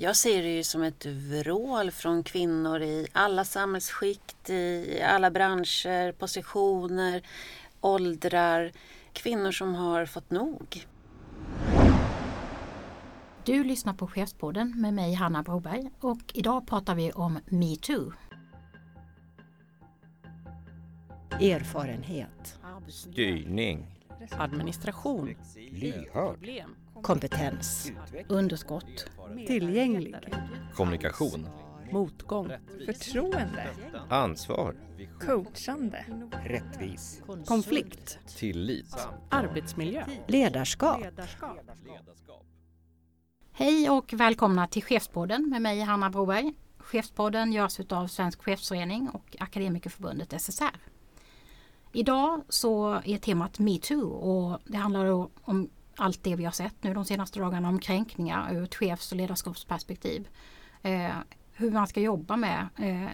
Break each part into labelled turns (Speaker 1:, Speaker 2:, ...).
Speaker 1: Jag ser det ju som ett vrål från kvinnor i alla samhällsskikt, i alla branscher, positioner, åldrar. Kvinnor som har fått nog.
Speaker 2: Du lyssnar på Chefspodden med mig Hanna Broberg och idag pratar vi om metoo.
Speaker 3: Erfarenhet.
Speaker 4: Styrning.
Speaker 5: Administration.
Speaker 4: Lyhörd.
Speaker 3: Kompetens.
Speaker 2: Underskott.
Speaker 6: Tillgänglig.
Speaker 4: Kommunikation.
Speaker 5: Motgång.
Speaker 6: Förtroende.
Speaker 4: Ansvar.
Speaker 6: Coachande.
Speaker 4: Rättvis.
Speaker 6: Konflikt.
Speaker 4: Tillit.
Speaker 5: Arbetsmiljö.
Speaker 3: Ledarskap.
Speaker 2: Hej och välkomna till Chefspodden med mig Hanna Broberg. Chefspodden görs av Svensk Chefsförening och Akademikerförbundet SSR. Idag så är temat metoo och det handlar om allt det vi har sett nu de senaste dagarna om kränkningar ur ett chefs och ledarskapsperspektiv. Eh, hur man ska jobba med eh,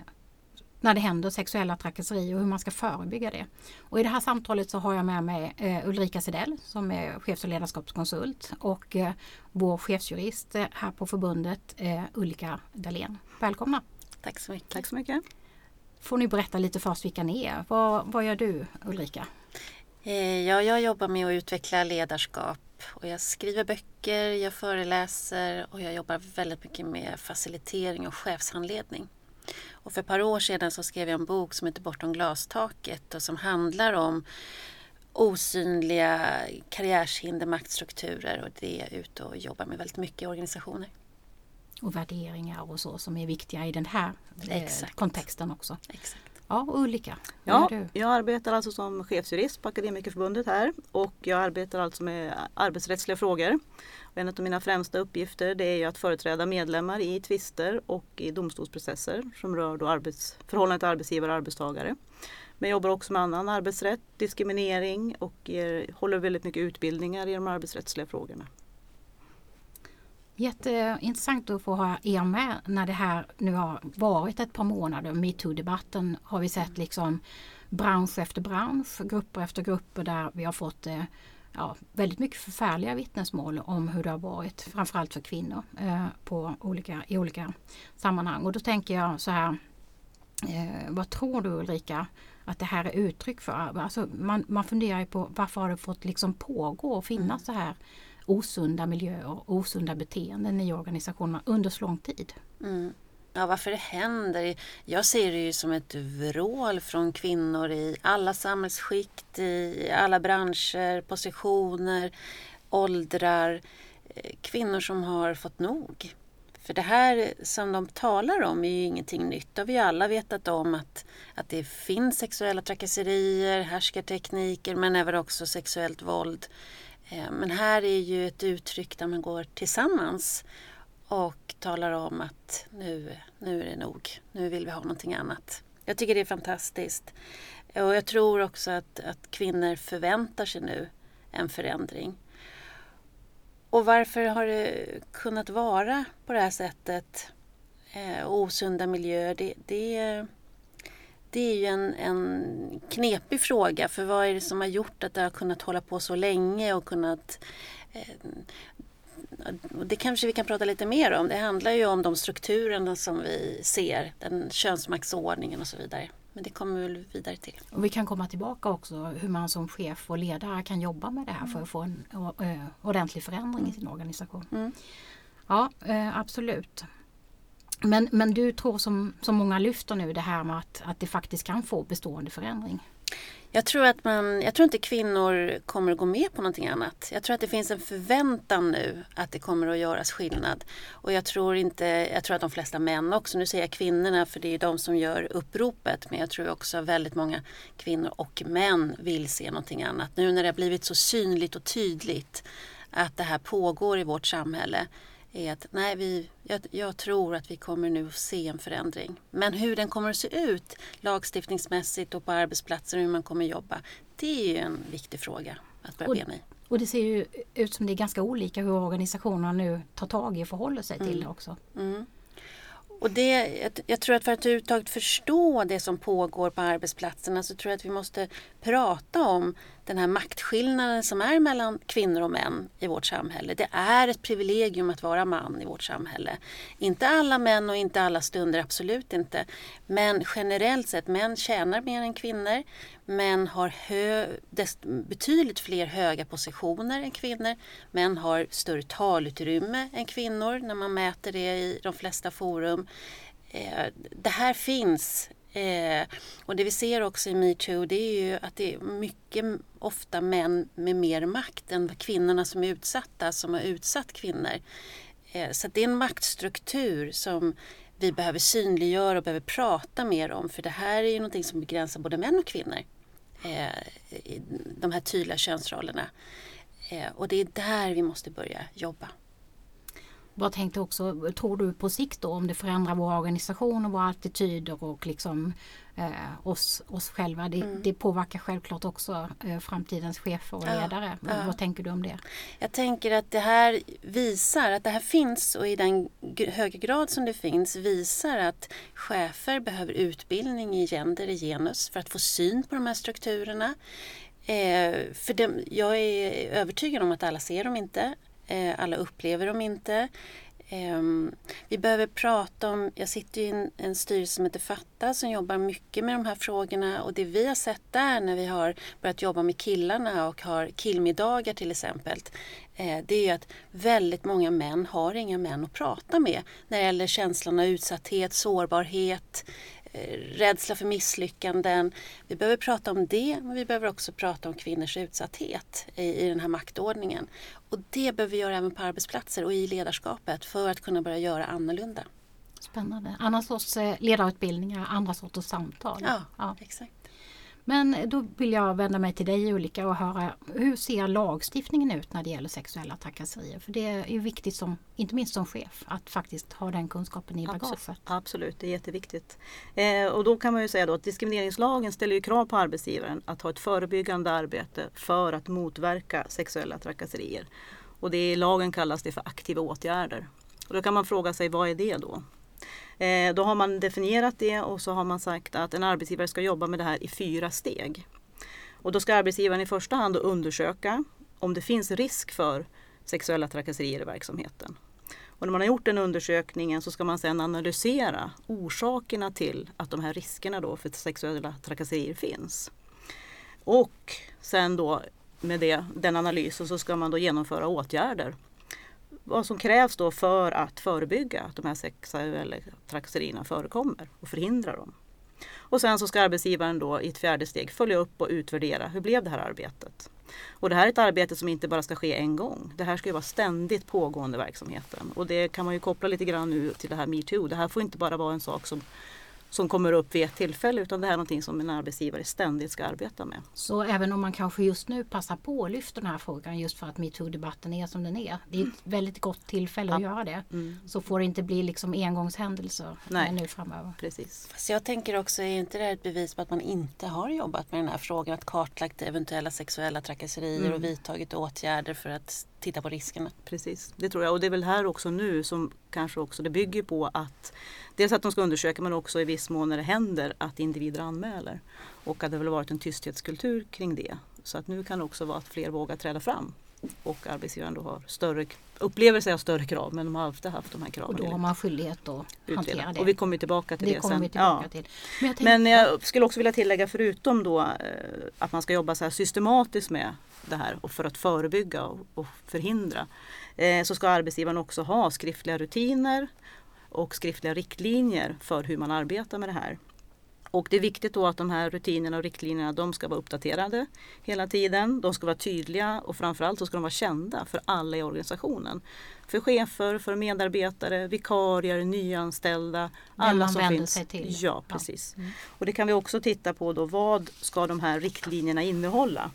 Speaker 2: när det händer sexuella trakasserier och hur man ska förebygga det. Och I det här samtalet så har jag med mig eh, Ulrika Sedell som är chefs och ledarskapskonsult och eh, vår chefsjurist eh, här på förbundet eh, Ulrika Dahlén. Välkomna!
Speaker 1: Tack så mycket.
Speaker 6: Tack så mycket.
Speaker 2: Får ni berätta lite först vilka ni är. Vad, vad gör du Ulrika?
Speaker 1: Eh, ja, jag jobbar med att utveckla ledarskap och jag skriver böcker, jag föreläser och jag jobbar väldigt mycket med facilitering och chefshandledning. Och för ett par år sedan så skrev jag en bok som heter Bortom glastaket och som handlar om osynliga karriärshinder, maktstrukturer och det är jag ute och jobbar med väldigt mycket i organisationer.
Speaker 2: Och värderingar och så som är viktiga i den här eh,
Speaker 1: Exakt.
Speaker 2: kontexten också.
Speaker 1: Exakt.
Speaker 2: Ja, Ulrika,
Speaker 6: Ja,
Speaker 2: gör du?
Speaker 6: jag arbetar alltså som chefsjurist på Akademikerförbundet här och jag arbetar alltså med arbetsrättsliga frågor. Och en av mina främsta uppgifter det är ju att företräda medlemmar i tvister och i domstolsprocesser som rör då arbets, förhållandet till arbetsgivare och arbetstagare. Men jag jobbar också med annan arbetsrätt, diskriminering och ger, håller väldigt mycket utbildningar i de arbetsrättsliga frågorna.
Speaker 2: Jätteintressant att få ha er med när det här nu har varit ett par månader. Metoo-debatten har vi sett liksom bransch efter bransch, grupper efter grupper där vi har fått eh, ja, väldigt mycket förfärliga vittnesmål om hur det har varit, framförallt för kvinnor eh, på olika, i olika sammanhang. Och då tänker jag så här, eh, vad tror du Ulrika att det här är uttryck för? Alltså man, man funderar ju på varför har det fått liksom pågå och finnas så här osunda miljöer och osunda beteenden i organisationerna under så lång tid.
Speaker 1: Mm. Ja, varför det händer? Jag ser det ju som ett vrål från kvinnor i alla samhällsskikt, i alla branscher, positioner, åldrar. Eh, kvinnor som har fått nog. För det här som de talar om är ju ingenting nytt. Det har vi ju alla vetat om att, att det finns sexuella trakasserier, härskartekniker men även också sexuellt våld. Eh, men här är ju ett uttryck där man går tillsammans och talar om att nu, nu är det nog, nu vill vi ha någonting annat. Jag tycker det är fantastiskt. Och jag tror också att, att kvinnor förväntar sig nu en förändring. Och varför har det kunnat vara på det här sättet? Eh, osunda miljöer, det, det, det är ju en, en knepig fråga. För vad är det som har gjort att det har kunnat hålla på så länge och kunnat eh, det kanske vi kan prata lite mer om. Det handlar ju om de strukturerna som vi ser, den könsmaktsordningen och så vidare. Men det kommer vi vidare till.
Speaker 2: Och vi kan komma tillbaka också hur man som chef och ledare kan jobba med det här för att få en eh, ordentlig förändring i sin organisation.
Speaker 1: Mm.
Speaker 2: Ja, eh, absolut. Men, men du tror som, som många lyfter nu det här med att, att det faktiskt kan få bestående förändring.
Speaker 1: Jag tror, att man, jag tror inte kvinnor kommer att gå med på någonting annat. Jag tror att det finns en förväntan nu att det kommer att göras skillnad. Och jag tror, inte, jag tror att de flesta män också, nu säger jag kvinnorna för det är de som gör uppropet, men jag tror också att väldigt många kvinnor och män vill se någonting annat. Nu när det har blivit så synligt och tydligt att det här pågår i vårt samhälle är att nej, vi, jag, jag tror att vi kommer nu att se en förändring. Men hur den kommer att se ut lagstiftningsmässigt och på arbetsplatser och hur man kommer jobba. Det är en viktig fråga att börja
Speaker 2: Och-
Speaker 1: bena i.
Speaker 2: Och det ser ju ut som det är ganska olika hur organisationerna nu tar tag i och förhåller sig till det också.
Speaker 1: Mm. Och det, jag, jag tror att för att överhuvudtaget förstå det som pågår på arbetsplatserna så tror jag att vi måste prata om den här maktskillnaden som är mellan kvinnor och män i vårt samhälle. Det är ett privilegium att vara man i vårt samhälle. Inte alla män och inte alla stunder, absolut inte. Men generellt sett, män tjänar mer än kvinnor. Män har hö, betydligt fler höga positioner än kvinnor. Män har större talutrymme än kvinnor när man mäter det i de flesta forum. Eh, det här finns Eh, och det vi ser också i metoo det är ju att det är mycket ofta män med mer makt än kvinnorna som är utsatta som har utsatt kvinnor. Eh, så det är en maktstruktur som vi behöver synliggöra och behöver prata mer om för det här är ju någonting som begränsar både män och kvinnor. Eh, de här tydliga könsrollerna. Eh, och det är där vi måste börja jobba.
Speaker 2: Vad tänkte också, tror du på sikt då om det förändrar vår organisation och våra attityder och liksom eh, oss, oss själva. Det, mm. det påverkar självklart också eh, framtidens chefer och ledare. Ja, ja. Vad tänker du om det?
Speaker 1: Jag tänker att det här visar att det här finns och i den höga grad som det finns visar att chefer behöver utbildning i gender, i genus för att få syn på de här strukturerna. Eh, för dem, jag är övertygad om att alla ser dem inte. Eh, alla upplever dem inte. Ehm, vi behöver prata om, jag sitter i en, en styrelse som heter Fatta som jobbar mycket med de här frågorna och det vi har sett där när vi har börjat jobba med killarna och har killmiddagar till exempel eh, det är ju att väldigt många män har inga män att prata med när det gäller känslan av utsatthet, sårbarhet, rädsla för misslyckanden. Vi behöver prata om det, men vi behöver också prata om kvinnors utsatthet i, i den här maktordningen. Och det behöver vi göra även på arbetsplatser och i ledarskapet för att kunna börja göra annorlunda.
Speaker 2: Spännande. Andra sorts eh, ledarutbildningar, andra sorters samtal.
Speaker 1: Ja, ja. exakt.
Speaker 2: Men då vill jag vända mig till dig Ulrika och höra hur ser lagstiftningen ut när det gäller sexuella trakasserier? För det är ju viktigt, som, inte minst som chef, att faktiskt ha den kunskapen i bagaget.
Speaker 6: Absolut, absolut det är jätteviktigt. Eh, och då kan man ju säga då att diskrimineringslagen ställer ju krav på arbetsgivaren att ha ett förebyggande arbete för att motverka sexuella trakasserier. Och det i lagen kallas det för aktiva åtgärder. Och då kan man fråga sig vad är det då? Eh, då har man definierat det och så har man sagt att en arbetsgivare ska jobba med det här i fyra steg. Och då ska arbetsgivaren i första hand undersöka om det finns risk för sexuella trakasserier i verksamheten. Och när man har gjort den undersökningen så ska man sedan analysera orsakerna till att de här riskerna då för sexuella trakasserier finns. Och sen då med det, den analysen så ska man då genomföra åtgärder vad som krävs då för att förebygga att de här sexuella trakasserierna förekommer och förhindra dem. Och sen så ska arbetsgivaren då i ett fjärde steg följa upp och utvärdera hur blev det här arbetet. Och det här är ett arbete som inte bara ska ske en gång. Det här ska ju vara ständigt pågående verksamheten. Och det kan man ju koppla lite grann nu till det här metoo. Det här får inte bara vara en sak som som kommer upp vid ett tillfälle utan det här är någonting som en arbetsgivare ständigt ska arbeta med.
Speaker 2: Så även om man kanske just nu passar på att lyfta den här frågan just för att metoo-debatten är som den är. Det är ett väldigt gott tillfälle ja. att göra det. Mm. Så får det inte bli liksom engångshändelser Nej. nu framöver.
Speaker 6: Precis.
Speaker 1: Fast jag tänker också, är inte det ett bevis på att man inte har jobbat med den här frågan? Att kartlagt eventuella sexuella trakasserier mm. och vidtagit åtgärder för att titta på riskerna.
Speaker 6: Precis, det tror jag. Och det är väl här också nu som kanske också det bygger på att dels att de ska undersöka men också i viss mån när det händer att individer anmäler. Och att det väl varit en tysthetskultur kring det. Så att nu kan det också vara att fler vågar träda fram och arbetsgivaren då har större, upplever sig ha större krav men de har alltid haft de här kraven.
Speaker 2: Och då har man skyldighet att hantera det.
Speaker 6: Och vi kommer tillbaka till det,
Speaker 2: det
Speaker 6: sen.
Speaker 2: Ja. till.
Speaker 6: Men, jag, men jag skulle också vilja tillägga förutom då eh, att man ska jobba så här systematiskt med det här och för att förebygga och, och förhindra eh, så ska arbetsgivaren också ha skriftliga rutiner och skriftliga riktlinjer för hur man arbetar med det här. Och det är viktigt då att de här rutinerna och riktlinjerna de ska vara uppdaterade hela tiden. De ska vara tydliga och framförallt så ska de vara kända för alla i organisationen. För chefer, för medarbetare, vikarier, nyanställda. alla som finns.
Speaker 2: Sig till.
Speaker 6: Ja, precis. Ja. Mm. Och det kan vi också titta på då. Vad ska de här riktlinjerna innehålla?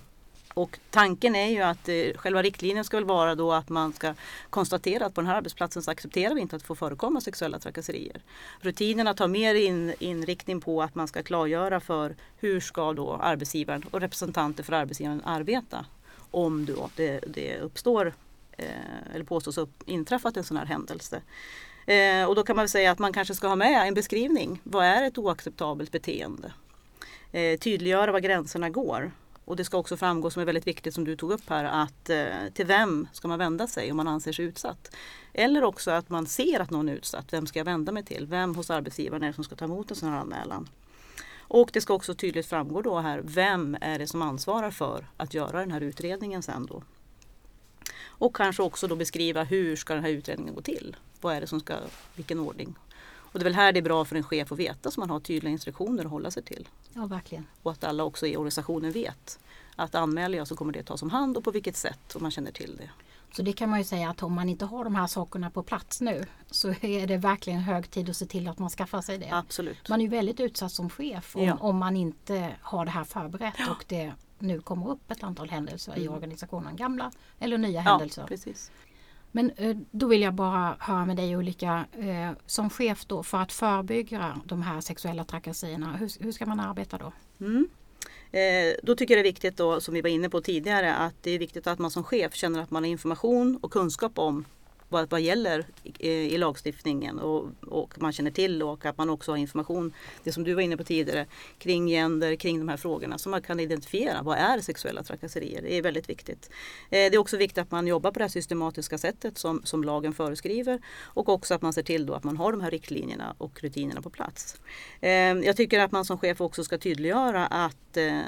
Speaker 6: Och tanken är ju att eh, själva riktlinjen ska väl vara då att man ska konstatera att på den här arbetsplatsen så accepterar vi inte att få förekomma sexuella trakasserier. Rutinerna tar mer in, inriktning på att man ska klargöra för hur ska då arbetsgivaren och representanter för arbetsgivaren arbeta om då det, det uppstår eh, eller påstås upp, inträffat en sån här händelse. Eh, och då kan man säga att man kanske ska ha med en beskrivning. Vad är ett oacceptabelt beteende? Eh, tydliggöra var gränserna går och det ska också framgå, som är väldigt viktigt som du tog upp här, att eh, till vem ska man vända sig om man anser sig utsatt? Eller också att man ser att någon är utsatt. Vem ska jag vända mig till? Vem hos arbetsgivaren är det som ska ta emot en sån här anmälan? Och det ska också tydligt framgå då här, vem är det som ansvarar för att göra den här utredningen sen då? Och kanske också då beskriva hur ska den här utredningen gå till? Vad är det som ska, vilken ordning? Och det är väl här det är bra för en chef att veta så man har tydliga instruktioner att hålla sig till.
Speaker 2: Ja, verkligen.
Speaker 6: Och att alla också i organisationen vet att anmäler jag så kommer det tas om hand och på vilket sätt och man känner till det.
Speaker 2: Så det kan man ju säga att om man inte har de här sakerna på plats nu så är det verkligen hög tid att se till att man skaffar sig det.
Speaker 6: Absolut.
Speaker 2: Man är ju väldigt utsatt som chef om,
Speaker 6: Ja.
Speaker 2: om man inte har det här förberett och det nu kommer upp ett antal händelser i
Speaker 6: Mm.
Speaker 2: organisationen. Gamla eller nya
Speaker 6: Ja,
Speaker 2: händelser.
Speaker 6: precis.
Speaker 2: Men eh, då vill jag bara höra med dig Ulrika, eh, som chef då för att förebygga de här sexuella trakasserierna, hur, hur ska man arbeta då?
Speaker 6: Mm. Eh, då tycker jag det är viktigt då, som vi var inne på tidigare, att det är viktigt att man som chef känner att man har information och kunskap om vad, vad gäller i, i lagstiftningen och, och man känner till och att man också har information, det som du var inne på tidigare, kring gender, kring de här frågorna så man kan identifiera vad är sexuella trakasserier. Det är väldigt viktigt. Eh, det är också viktigt att man jobbar på det här systematiska sättet som, som lagen föreskriver och också att man ser till då att man har de här riktlinjerna och rutinerna på plats. Eh, jag tycker att man som chef också ska tydliggöra att eh,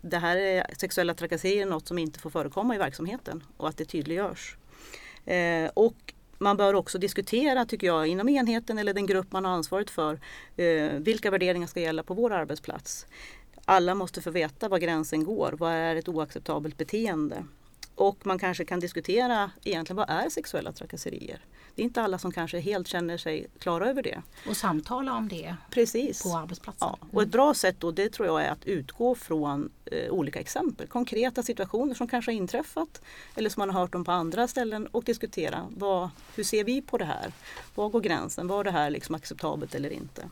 Speaker 6: det här är sexuella trakasserier är något som inte får förekomma i verksamheten och att det tydliggörs. Eh, och man bör också diskutera, tycker jag, inom enheten eller den grupp man har ansvaret för, eh, vilka värderingar ska gälla på vår arbetsplats. Alla måste få veta var gränsen går. Vad är ett oacceptabelt beteende? Och man kanske kan diskutera egentligen vad är sexuella trakasserier? Det är inte alla som kanske helt känner sig klara över det.
Speaker 2: Och samtala om det
Speaker 6: Precis.
Speaker 2: på arbetsplatsen.
Speaker 6: Ja, och ett bra sätt då det tror jag är att utgå från eh, olika exempel, konkreta situationer som kanske har inträffat eller som man har hört om på andra ställen och diskutera vad, hur ser vi på det här? Var går gränsen? Var det här liksom acceptabelt eller inte?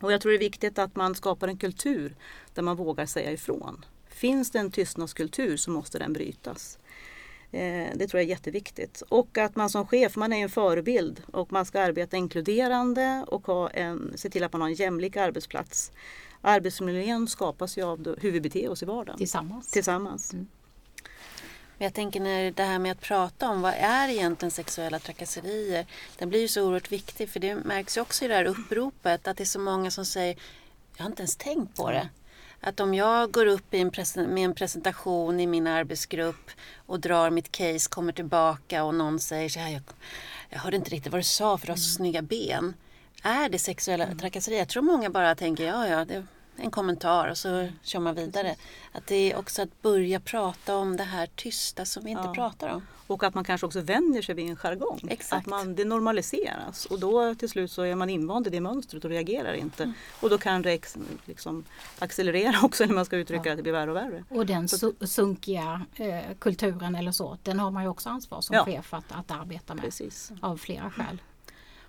Speaker 6: Och jag tror det är viktigt att man skapar en kultur där man vågar säga ifrån. Finns det en tystnadskultur så måste den brytas. Eh, Det tror jag är jätteviktigt. Och att man som chef, man är en förebild och man ska arbeta inkluderande och ha en, se till att man har en jämlik arbetsplats. Arbetsmiljön skapas ju av hur vi beter oss i vardagen.
Speaker 2: Tillsammans.
Speaker 6: Tillsammans.
Speaker 1: Men jag tänker när det här med att prata om vad är egentligen sexuella trakasserier. Den blir ju så oerhört viktig för det märks ju också i det här uppropet att det är så många som säger Jag har inte ens tänkt på det. Att om jag går upp i en med en presentation i min arbetsgrupp och drar mitt case, kommer tillbaka och någon säger så här, jag, jag hörde inte riktigt vad du sa för du har så snygga ben. Är det sexuella trakasserier? Jag tror många bara tänker ja, ja, det en kommentar och så kör man vidare. Att det är också att börja prata om det här tysta som vi inte
Speaker 6: Ja.
Speaker 1: pratar om.
Speaker 6: Och att man kanske också vänjer sig vid en jargong.
Speaker 1: Exakt.
Speaker 6: Att man, det normaliseras och då till slut så är man invand i det mönstret och reagerar inte.
Speaker 1: Mm.
Speaker 6: Och då kan det liksom accelerera också när man ska uttrycka
Speaker 2: Ja.
Speaker 6: att det blir värre och värre.
Speaker 2: Och den
Speaker 6: Så-
Speaker 2: su- sunkiga eh, kulturen eller så, den har man ju också ansvar som
Speaker 6: Ja.
Speaker 2: chef att, att arbeta med.
Speaker 6: Precis.
Speaker 2: Av flera skäl.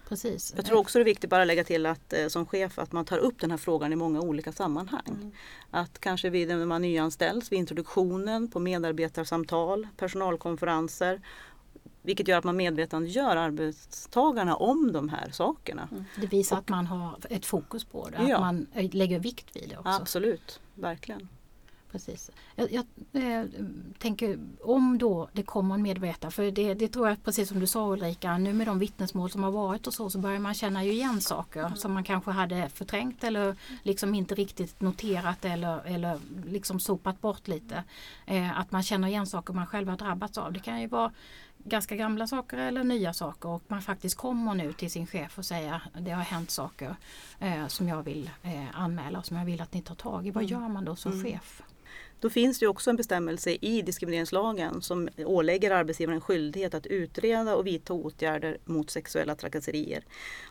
Speaker 2: Precis.
Speaker 6: Jag tror också det är viktigt bara att lägga till att eh, som chef att man tar upp den här frågan i många olika sammanhang.
Speaker 1: Mm.
Speaker 6: Att kanske vid när man nyanställs, vid introduktionen, på medarbetarsamtal, personalkonferenser. Vilket gör att man medvetandegör arbetstagarna om de här sakerna.
Speaker 2: Det visar att man har ett fokus på det,
Speaker 6: Ja.
Speaker 2: att man eh, lägger vikt vid det också.
Speaker 6: Absolut, verkligen.
Speaker 2: Precis. Jag, jag eh, tänker om då det kommer en medvetare, för det, det tror jag precis som du sa Ulrika, nu med de vittnesmål som har varit och så, så börjar man känna ju igen saker som man kanske hade förträngt eller liksom inte riktigt noterat eller, eller liksom sopat bort lite. Eh, att man känner igen saker man själv har drabbats av. Det kan ju vara ganska gamla saker eller nya saker och man faktiskt kommer nu till sin chef och säger det har hänt saker eh, som jag vill eh, anmäla och som jag vill att ni tar tag i. Vad gör man då som chef?
Speaker 6: Då finns det också en bestämmelse i diskrimineringslagen som ålägger arbetsgivaren en skyldighet att utreda och vidta åtgärder mot sexuella trakasserier.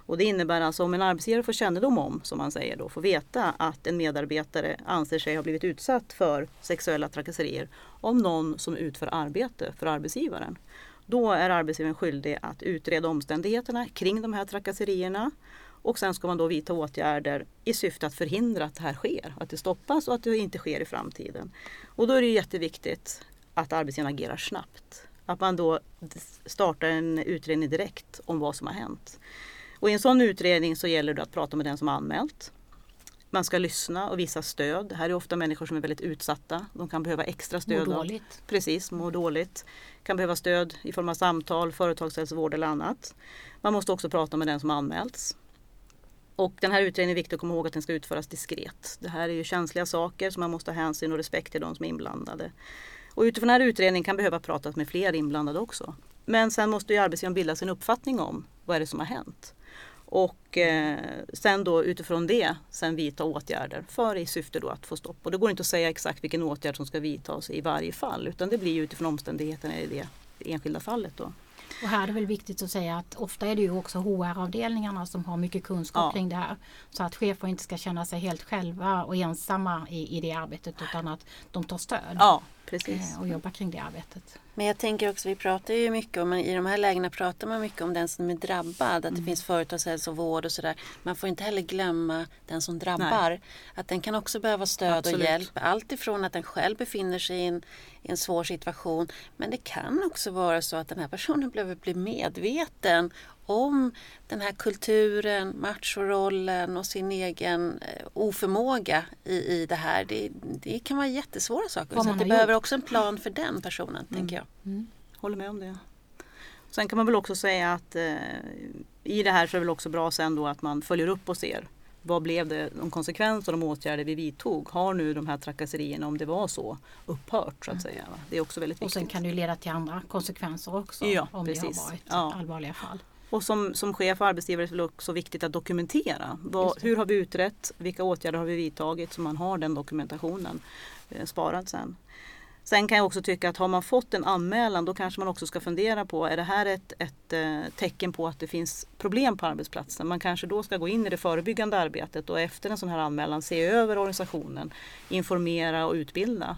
Speaker 6: Och det innebär alltså om en arbetsgivare får kännedom om, som man säger då, får veta att en medarbetare anser sig ha blivit utsatt för sexuella trakasserier om någon som utför arbete för arbetsgivaren. Då är arbetsgivaren skyldig att utreda omständigheterna kring de här trakasserierna och sen ska man då vidta åtgärder i syfte att förhindra att det här sker, att det stoppas och att det inte sker i framtiden. Och då är det jätteviktigt att arbetsgivaren agerar snabbt. Att man då startar en utredning direkt om vad som har hänt. Och i en sån utredning så gäller det att prata med den som har anmält. Man ska lyssna och visa stöd. Det här är ofta människor som är väldigt utsatta. De kan behöva extra stöd. av-
Speaker 2: dåligt.
Speaker 6: Precis, mår dåligt. Kan behöva stöd i form av samtal, företagshälsovård eller annat. Man måste också prata med den som anmälts. Och den här utredningen är viktig att komma ihåg att den ska utföras diskret. Det här är ju känsliga saker så man måste ha hänsyn och respekt till de som är inblandade. Och utifrån den här utredningen kan behöva pratas med fler inblandade också. Men sen måste ju arbetsgivaren bilda sin uppfattning om vad är det som har hänt. Och eh, sen då utifrån det sen vidta åtgärder för i syfte då att få stopp. Och det går inte att säga exakt vilken åtgärd som ska vidtas i varje fall utan det blir utifrån omständigheterna i det enskilda fallet. Då.
Speaker 2: Och här är det väl viktigt att säga att ofta är det ju också HR-avdelningarna som har mycket kunskap
Speaker 6: Ja.
Speaker 2: kring det här. Så att chefer inte ska känna sig helt själva och ensamma i, i det arbetet utan att de tar stöd
Speaker 6: Ja, precis.
Speaker 2: eh, och jobbar kring det arbetet.
Speaker 1: Men jag tänker också, vi pratar ju mycket om, i de här lägena pratar man mycket om den som är drabbad, att det finns företagshälsovård och sådär. Man får inte heller glömma den som drabbar. Att den kan också behöva stöd
Speaker 6: Absolut.
Speaker 1: och hjälp. Allt ifrån att den själv befinner sig i en, i en svår situation. Men det kan också vara så att den här personen behöver bli medveten om den här kulturen, machorollen och sin egen eh, oförmåga i, i det här. Det, det kan vara jättesvåra saker.
Speaker 2: Vad
Speaker 1: Så det behöver
Speaker 2: gjort.
Speaker 1: också en plan för den personen, tänker jag.
Speaker 6: Håller med om det. Sen kan man väl också säga att eh, i det här så är det väl också bra sen då att man följer upp och ser vad blev det, de konsekvenser och de åtgärder vi vidtog? Har nu de här trakasserierna, om det var så, upphört så att säga? Va? Det är också väldigt
Speaker 2: Mm. Och
Speaker 6: viktigt.
Speaker 2: sen kan det ju leda till andra konsekvenser också
Speaker 6: Ja,
Speaker 2: om det
Speaker 6: precis.
Speaker 2: har varit
Speaker 6: Ja.
Speaker 2: allvarliga fall.
Speaker 6: Och som, som chef och arbetsgivare är det också viktigt att dokumentera. Vad, hur har vi utrett? Vilka åtgärder har vi vidtagit? Så man har den dokumentationen eh, sparad sen. Sen kan jag också tycka att har man fått en anmälan då kanske man också ska fundera på är det här ett, ett eh, tecken på att det finns problem på arbetsplatsen? Man kanske då ska gå in i det förebyggande arbetet och efter en sån här anmälan se över organisationen, informera och utbilda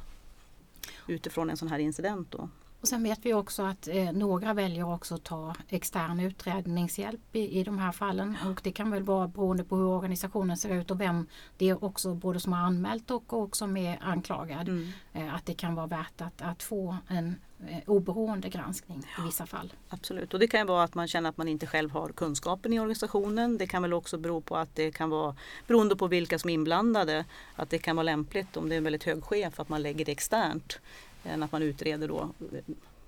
Speaker 6: utifrån en sån här incident. Då.
Speaker 2: Och sen vet vi också att eh, några väljer också att ta extern utredningshjälp i, i de här fallen. Och det kan väl vara beroende på hur organisationen ser ut och vem det är också både som har anmält och, och som är anklagad.
Speaker 6: Mm.
Speaker 2: Eh, att det kan vara värt att, att få en eh, oberoende granskning i vissa fall.
Speaker 6: Absolut, och det kan vara att man känner att man inte själv har kunskapen i organisationen. Det kan väl också bero på att det kan vara, beroende på vilka som är inblandade, att det kan vara lämpligt om det är en väldigt hög chef att man lägger det externt än att man utreder då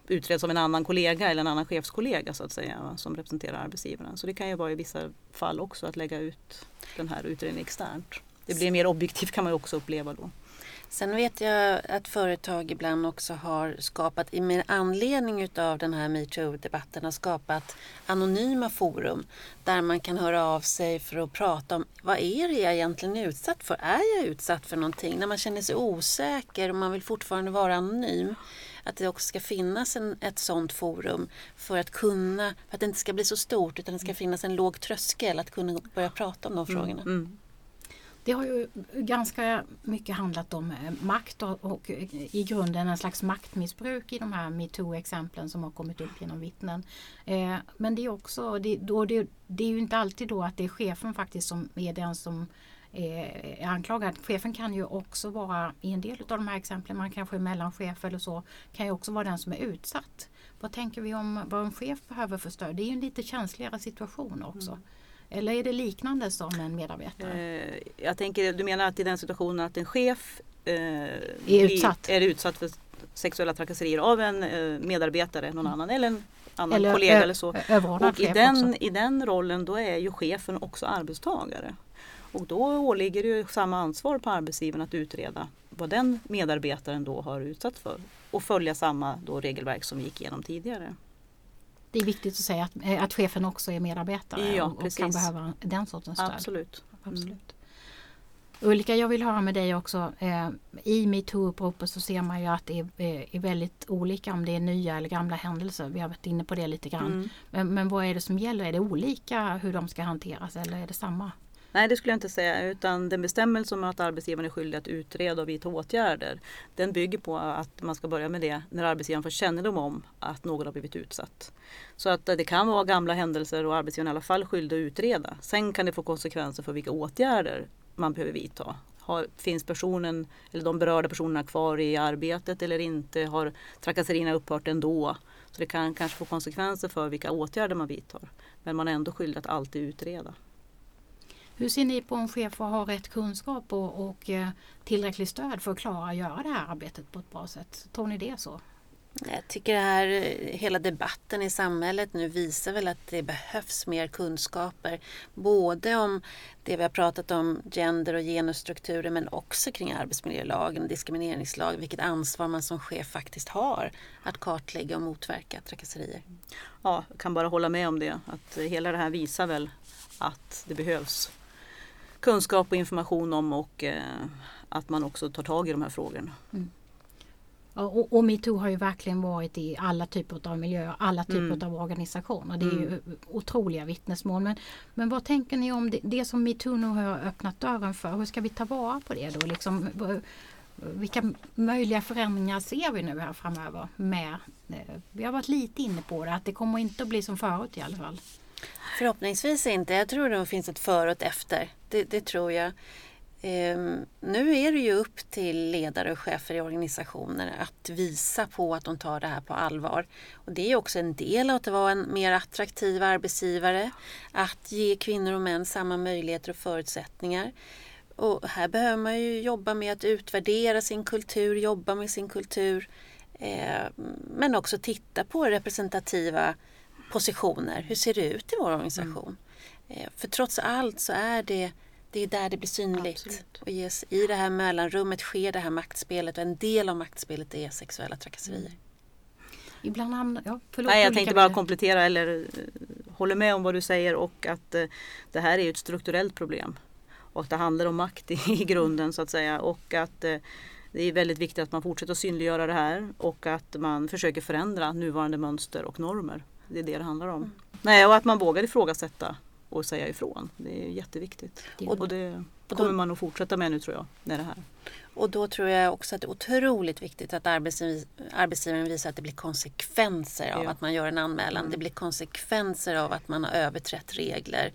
Speaker 6: utreds av en annan kollega eller en annan chefskollega så att säga som representerar arbetsgivaren. Så det kan ju vara i vissa fall också att lägga ut den här utredningen externt. Det blir mer objektivt kan man ju också uppleva då.
Speaker 1: Sen vet jag att företag ibland också har skapat, i med anledning utav den här metoo-debatten, har skapat anonyma forum där man kan höra av sig för att prata om vad är det jag egentligen är utsatt för? Är jag utsatt för någonting? När man känner sig osäker och man vill fortfarande vara anonym. Att det också ska finnas en, ett sådant forum för att kunna, för att det inte ska bli så stort utan det ska finnas en låg tröskel att kunna börja prata om de frågorna.
Speaker 6: Mm.
Speaker 2: Det har ju ganska mycket handlat om eh, makt och, och eh, i grunden en slags maktmissbruk i de här metoo-exemplen som har kommit upp genom vittnen. Eh, men det är också, det, då det, det är ju inte alltid då att det är chefen faktiskt som är den som är, är anklagad. Chefen kan ju också vara, i en del av de här exemplen, man kanske är mellanchef eller så, kan ju också vara den som är utsatt. Vad tänker vi om vad en chef behöver för stöd? Det är ju en lite känsligare situation också. Mm. Eller är det liknande som en medarbetare?
Speaker 6: Eh, jag tänker, du menar att i den situationen att en chef eh,
Speaker 2: Är utsatt.
Speaker 6: är utsatt för sexuella trakasserier av en eh, medarbetare, någon annan eller en annan
Speaker 2: Eller
Speaker 6: kollega eller så. Och i den,
Speaker 2: också.
Speaker 6: i den rollen då är ju chefen också arbetstagare. Och då åligger det ju samma ansvar på arbetsgivaren att utreda vad den medarbetaren då har utsatts för. Och följa samma då regelverk som vi gick igenom tidigare.
Speaker 2: Det är viktigt att säga att, eh, att chefen också är medarbetare
Speaker 6: Ja,
Speaker 2: och, och kan behöva den sortens stöd.
Speaker 6: Absolut.
Speaker 2: Absolut. Ulrika, jag vill höra med dig också. Eh, I metoo-uppropet så ser man ju att det är, eh, är väldigt olika om det är nya eller gamla händelser. Vi har varit inne på det lite grann.
Speaker 6: Mm.
Speaker 2: Men, men vad är det som gäller? Är det olika hur de ska hanteras eller är det samma?
Speaker 6: Nej det skulle jag inte säga utan den bestämmelse om att arbetsgivaren är skyldig att utreda och vidta åtgärder den bygger på att man ska börja med det när arbetsgivaren får kännedom om att någon har blivit utsatt. Så att eh, det kan vara gamla händelser och arbetsgivaren är i alla fall skyldig att utreda. Sen kan det få konsekvenser för vilka åtgärder man behöver vidta. Har, finns personen eller de berörda personerna kvar i arbetet eller inte? Har trakasserierna upphört ändå? Så det kan kanske få konsekvenser för vilka åtgärder man vidtar. Men man är ändå skyldig att alltid utreda.
Speaker 2: Hur ser ni på om chefer har rätt kunskap och, och eh, tillräckligt stöd för att klara att göra det här arbetet på ett bra sätt? Tror ni det är så?
Speaker 1: Jag tycker det här, eh, hela debatten i samhället nu visar väl att det behövs mer kunskaper. Både om det vi har pratat om, gender och genusstrukturer, men också kring arbetsmiljölagen och diskrimineringslag. Vilket ansvar man som chef faktiskt har att kartlägga och motverka trakasserier.
Speaker 6: Ja, jag kan bara hålla med om det. Att hela det här visar väl att det behövs kunskap och information om och eh, att man också tar tag i de här frågorna.
Speaker 2: Och, och metoo har ju verkligen varit i alla typer av miljöer, alla typer
Speaker 6: Mm.
Speaker 2: av organisationer. Det är ju otroliga vittnesmål. Men, men vad tänker ni om det, det som metoo nu har öppnat dörren för? Hur ska vi ta vara på det då? Liksom, vilka möjliga förändringar ser vi nu här framöver? Med, eh, vi har varit lite inne på det, att det kommer inte att bli som förut i alla fall.
Speaker 1: Förhoppningsvis inte. Jag tror det finns ett före och ett efter. Det, det tror jag. Ehm, nu är det ju upp till ledare och chefer i organisationer att visa på att de tar det här på allvar. Och det är också en del av att vara en mer attraktiv arbetsgivare. Att ge kvinnor och män samma möjligheter och förutsättningar. Och här behöver man ju jobba med att utvärdera sin kultur, jobba med sin kultur. Eh, men också titta på representativa positioner. Hur ser det ut i vår organisation? Eh, för trots allt så är det det är där det blir synligt.
Speaker 6: Absolut.
Speaker 1: Och ges, I det här mellanrummet sker det här maktspelet och en del av maktspelet är sexuella trakasserier.
Speaker 2: Ibland hamnar, ja, förlåt,
Speaker 6: Nej, jag tänkte bara komplettera eller eh, håller med om vad du säger och att eh, det här är ett strukturellt problem. Och att det handlar om makt i, i grunden så att säga och att det är väldigt viktigt att man fortsätter att synliggöra det här och att man försöker förändra nuvarande mönster och normer. Det är det det handlar om. Nej, och att man vågar ifrågasätta och säga ifrån. Det är jätteviktigt.
Speaker 2: Det-
Speaker 6: Och det
Speaker 1: och då-
Speaker 6: kommer man att fortsätta med nu tror jag. Med det här.
Speaker 1: Och då tror jag också att det är otroligt viktigt att arbetsgiv- arbetsgivaren visar att det blir konsekvenser av
Speaker 6: Ja.
Speaker 1: att man gör en anmälan.
Speaker 6: Mm.
Speaker 1: Det blir konsekvenser av att man har överträtt regler.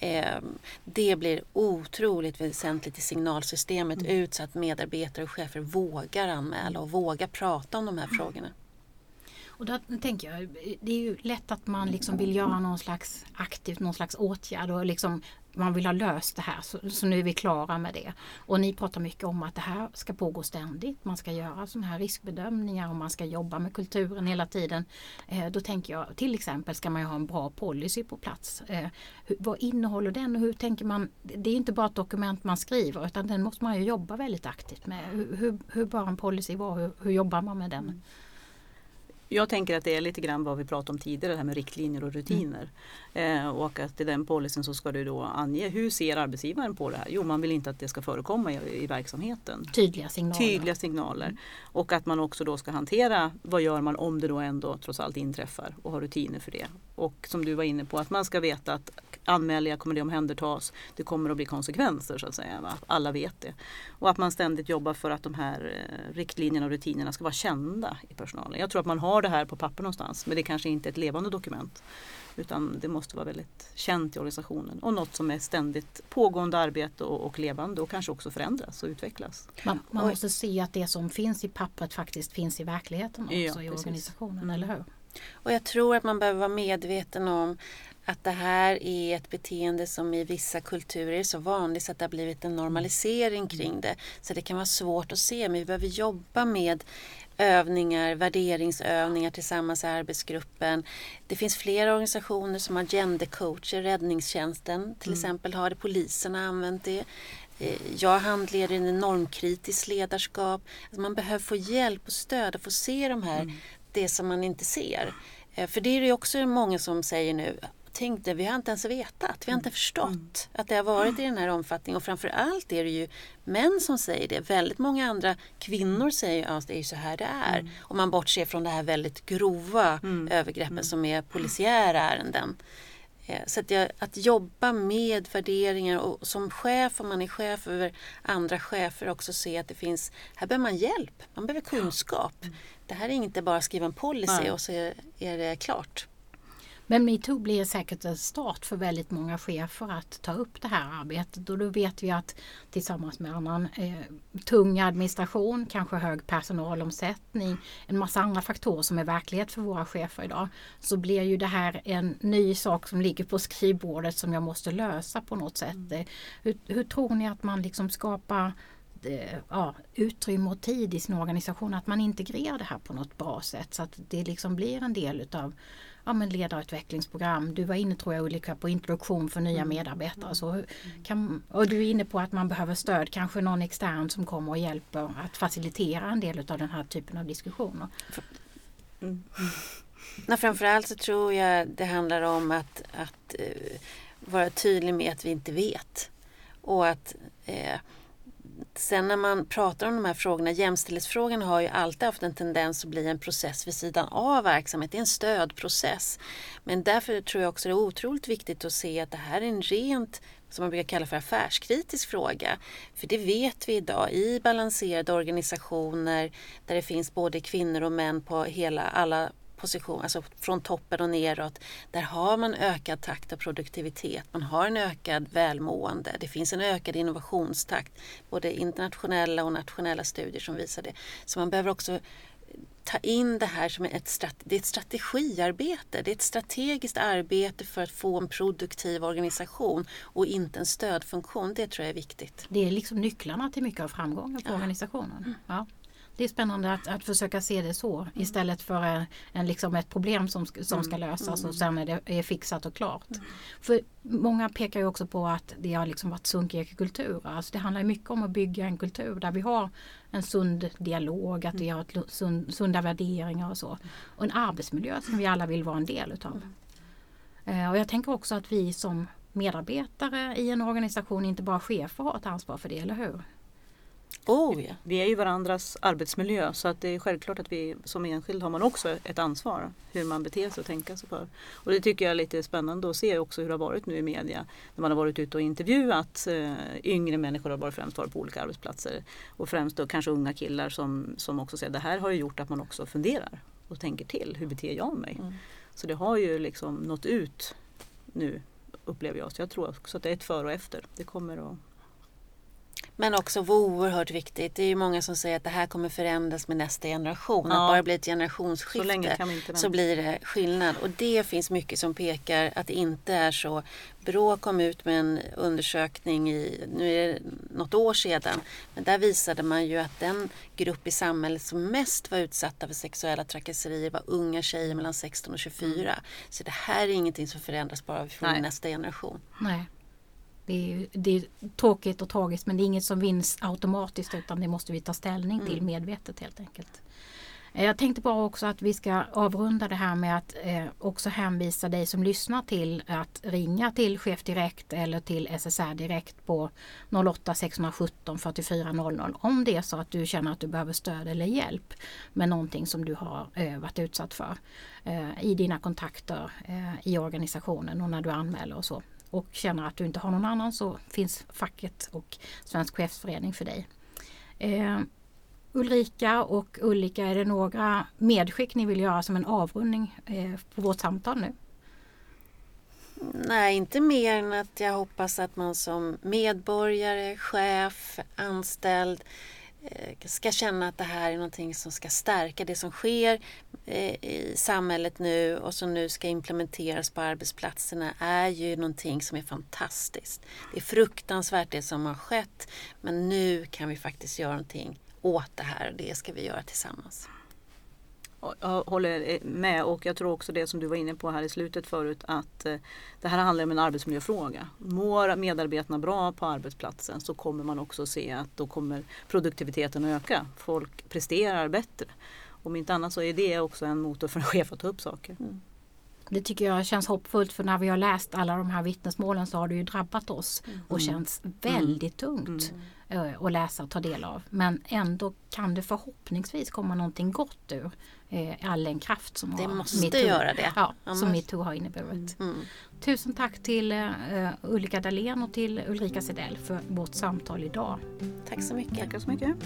Speaker 1: Eh, Det blir otroligt väsentligt i signalsystemet
Speaker 6: Mm.
Speaker 1: ut så att medarbetare och chefer vågar anmäla och vågar prata om de här frågorna.
Speaker 2: Och då tänker jag, det är ju lätt att man liksom vill göra någon slags aktivt, någon slags åtgärd och liksom man vill ha löst det här så, så nu är vi klara med det. Och ni pratar mycket om att det här ska pågå ständigt. Man ska göra sådana här riskbedömningar och man ska jobba med kulturen hela tiden. Eh, då tänker jag till exempel ska man ju ha en bra policy på plats. Eh, hur, vad innehåller den och hur tänker man? Det är inte bara ett dokument man skriver utan den måste man ju jobba väldigt aktivt med. Hur, hur, hur bör en policy vara? Hur, hur jobbar man med den? Mm.
Speaker 6: Jag tänker att det är lite grann vad vi pratade om tidigare, det här med riktlinjer och rutiner. Eh, och att i den policyn så ska du då ange hur ser arbetsgivaren på det här? Jo, man vill inte att det ska förekomma i, i verksamheten.
Speaker 2: Tydliga signaler.
Speaker 6: Tydliga signaler. Och att man också då ska hantera vad gör man om det då ändå trots allt inträffar och ha rutiner för det. Och som du var inne på att man ska veta att anmäler jag kommer det omhändertas. Det kommer att bli konsekvenser så att säga. Va? Alla vet det. Och att man ständigt jobbar för att de här eh, riktlinjerna och rutinerna ska vara kända i personalen. Jag tror att man har det här på papper någonstans men det kanske inte är ett levande dokument. Utan det måste vara väldigt känt i organisationen och något som är ständigt pågående arbete och, och levande och kanske också förändras och utvecklas.
Speaker 2: Man, man
Speaker 1: Oj.
Speaker 2: måste se att det som finns i pappret faktiskt finns i verkligheten också
Speaker 6: Ja,
Speaker 2: i
Speaker 6: precis.
Speaker 2: organisationen, eller hur?
Speaker 1: Och jag tror att man behöver vara medveten om att det här är ett beteende som i vissa kulturer är så vanligt så att det har blivit en normalisering kring det. Så det kan vara svårt att se men vi behöver jobba med övningar, värderingsövningar tillsammans i arbetsgruppen. Det finns flera organisationer som har gendercoacher, räddningstjänsten till exempel har det, polisen har använt det. Eh, Jag handleder en normkritiskt ledarskap. Alltså man behöver få hjälp och stöd och få se de här, det som man inte ser. Eh, För det är det också många som säger nu, tänk det, vi har inte ens vetat, vi har inte förstått att det har varit i den här omfattningen. Och framför allt är det ju män som säger det. Väldigt många andra kvinnor säger att ja, det är så här det är. Om man bortser från det här väldigt grova övergreppen som är polisiära ärenden. Eh, Så att, jag, att jobba med värderingar och som chef, om man är chef över andra chefer, också se att det finns, här behöver man hjälp, man behöver kunskap. Det här är inte bara att skriva en policy
Speaker 6: Nej.
Speaker 1: och så är, är det klart.
Speaker 2: Men metoo blir säkert en start för väldigt många chefer att ta upp det här arbetet och då vet vi att tillsammans med annan eh, tung administration, kanske hög personalomsättning, en massa andra faktorer som är verklighet för våra chefer idag, så blir ju det här en ny sak som ligger på skrivbordet som jag måste lösa på något sätt.
Speaker 6: Mm.
Speaker 2: Hur, hur tror ni att man liksom skapar eh, ja, utrymme och tid i sin organisation att man integrerar det här på något bra sätt så att det liksom blir en del utav ja, men ledarutvecklingsprogram. Du var inne tror jag Ulrika på introduktion för nya medarbetare. Så hur kan, och du är inne på att man behöver stöd, kanske någon extern som kommer och hjälper att facilitera en del av den här typen av diskussioner.
Speaker 6: Mm.
Speaker 1: Nej, framförallt så tror jag det handlar om att, att eh, vara tydlig med att vi inte vet. Och att eh, sen när man pratar om de här frågorna, jämställdhetsfrågan har ju alltid haft en tendens att bli en process vid sidan av verksamhet. Det är en stödprocess. Men därför tror jag också det är otroligt viktigt att se att det här är en rent som man brukar kalla för affärskritisk fråga. För det vet vi idag i balanserade organisationer där det finns både kvinnor och män på hela, alla position, alltså från toppen och neråt. Där har man ökad takt och produktivitet. Man har en ökad välmående. Det finns en ökad innovationstakt. Både internationella och nationella studier som visar det. Så man behöver också ta in det här som ett, det är ett strategiarbete. Det är ett strategiskt arbete för att få en produktiv organisation och inte en stödfunktion. Det tror jag är viktigt.
Speaker 2: Det är liksom nycklarna till mycket av framgången på
Speaker 1: Ja.
Speaker 2: organisationen. Ja. Det är spännande att, att försöka se det så istället för en, en, liksom ett problem som, som ska lösas och sen är det är fixat och klart. För många pekar ju också på att det har liksom varit sunkiga kulturer. Alltså det handlar mycket om att bygga en kultur där vi har en sund dialog, att vi har ett sund, sunda värderingar och så. Och en arbetsmiljö som vi alla vill vara en del utav. Eh, Och jag tänker också att vi som medarbetare i en organisation, inte bara chefer, har ett ansvar för det, eller hur?
Speaker 1: Oh ja.
Speaker 6: Vi är ju varandras arbetsmiljö så att det är självklart att vi som enskild har man också ett ansvar hur man beter sig och tänker sig för. Och det tycker jag är lite spännande att se också hur det har varit nu i media. När man har varit ute och intervjuat eh, yngre människor har varit främst varit på olika arbetsplatser. Och främst då kanske unga killar som, som också säger det här har ju gjort att man också funderar och tänker till. Hur beter jag mig?
Speaker 1: Mm.
Speaker 6: Så det har ju liksom nått ut nu upplever jag. Så jag tror också att det är ett före och efter. Det kommer att
Speaker 1: Men också oerhört viktigt. Det är ju många som säger att det här kommer förändras med nästa generation.
Speaker 6: Ja.
Speaker 1: Att bara bli ett
Speaker 6: så
Speaker 1: generationsskifte
Speaker 6: länge kan vi inte vänta.
Speaker 1: så blir det skillnad. Och det finns mycket som pekar att det inte är så. Brå kom ut med en undersökning i, nu är det något år sedan, men där visade man ju att den grupp i samhället som mest var utsatta för sexuella trakasserier var unga tjejer mellan 16 och 24. Så det här är ingenting som förändras bara från
Speaker 6: Nej.
Speaker 1: nästa generation.
Speaker 2: Nej. Det är, det är tråkigt och tragiskt men det är inget som vinns automatiskt utan det måste vi ta ställning till medvetet helt enkelt. Eh, Jag tänkte bara också att vi ska avrunda det här med att eh, också hänvisa dig som lyssnar till att ringa till Chef Direkt eller till SSR Direkt på 08 617 44 00 om det är så att du känner att du behöver stöd eller hjälp med någonting som du har eh, varit utsatt för eh, i dina kontakter i organisationen och när du anmäler och så. Och känner att du inte har någon annan så finns facket och Svensk chefsförening för dig. Eh, Ulrika och Ulrika, är det några medskick ni vill göra som en avrundning eh, på vårt samtal nu?
Speaker 1: Nej, inte mer än att jag hoppas att man som medborgare, chef, anställd eh, Eh, ska känna att det här är någonting som ska stärka det som sker eh, i samhället nu och som nu ska implementeras på arbetsplatserna är ju någonting som är fantastiskt. Det är fruktansvärt det som har skett men nu kan vi faktiskt göra någonting åt det här och det ska vi göra tillsammans.
Speaker 6: Ja, Jag håller med och jag tror också det som du var inne på här i slutet förut att eh, det här handlar om en arbetsmiljöfråga. Mår medarbetarna bra på arbetsplatsen så kommer man också se att då kommer produktiviteten att öka. Folk presterar bättre. Om inte annat så är det också en motor för en chef att ta upp saker.
Speaker 2: Det tycker jag känns hoppfullt för när vi har läst alla de här vittnesmålen så har det ju drabbat oss och känns väldigt tungt eh, att läsa och ta del av. Men ändå kan det förhoppningsvis komma någonting gott ur eh, all den kraft som
Speaker 1: Det måste
Speaker 2: metoo-
Speaker 1: göra det.
Speaker 2: Ja,
Speaker 1: Annars-
Speaker 2: som metoo har inneburit.
Speaker 1: Mm.
Speaker 2: Tusen tack till eh, Ulrika Dahlén och till Ulrika Sedell för vårt samtal idag.
Speaker 1: Tack så mycket.
Speaker 6: Tackar så mycket.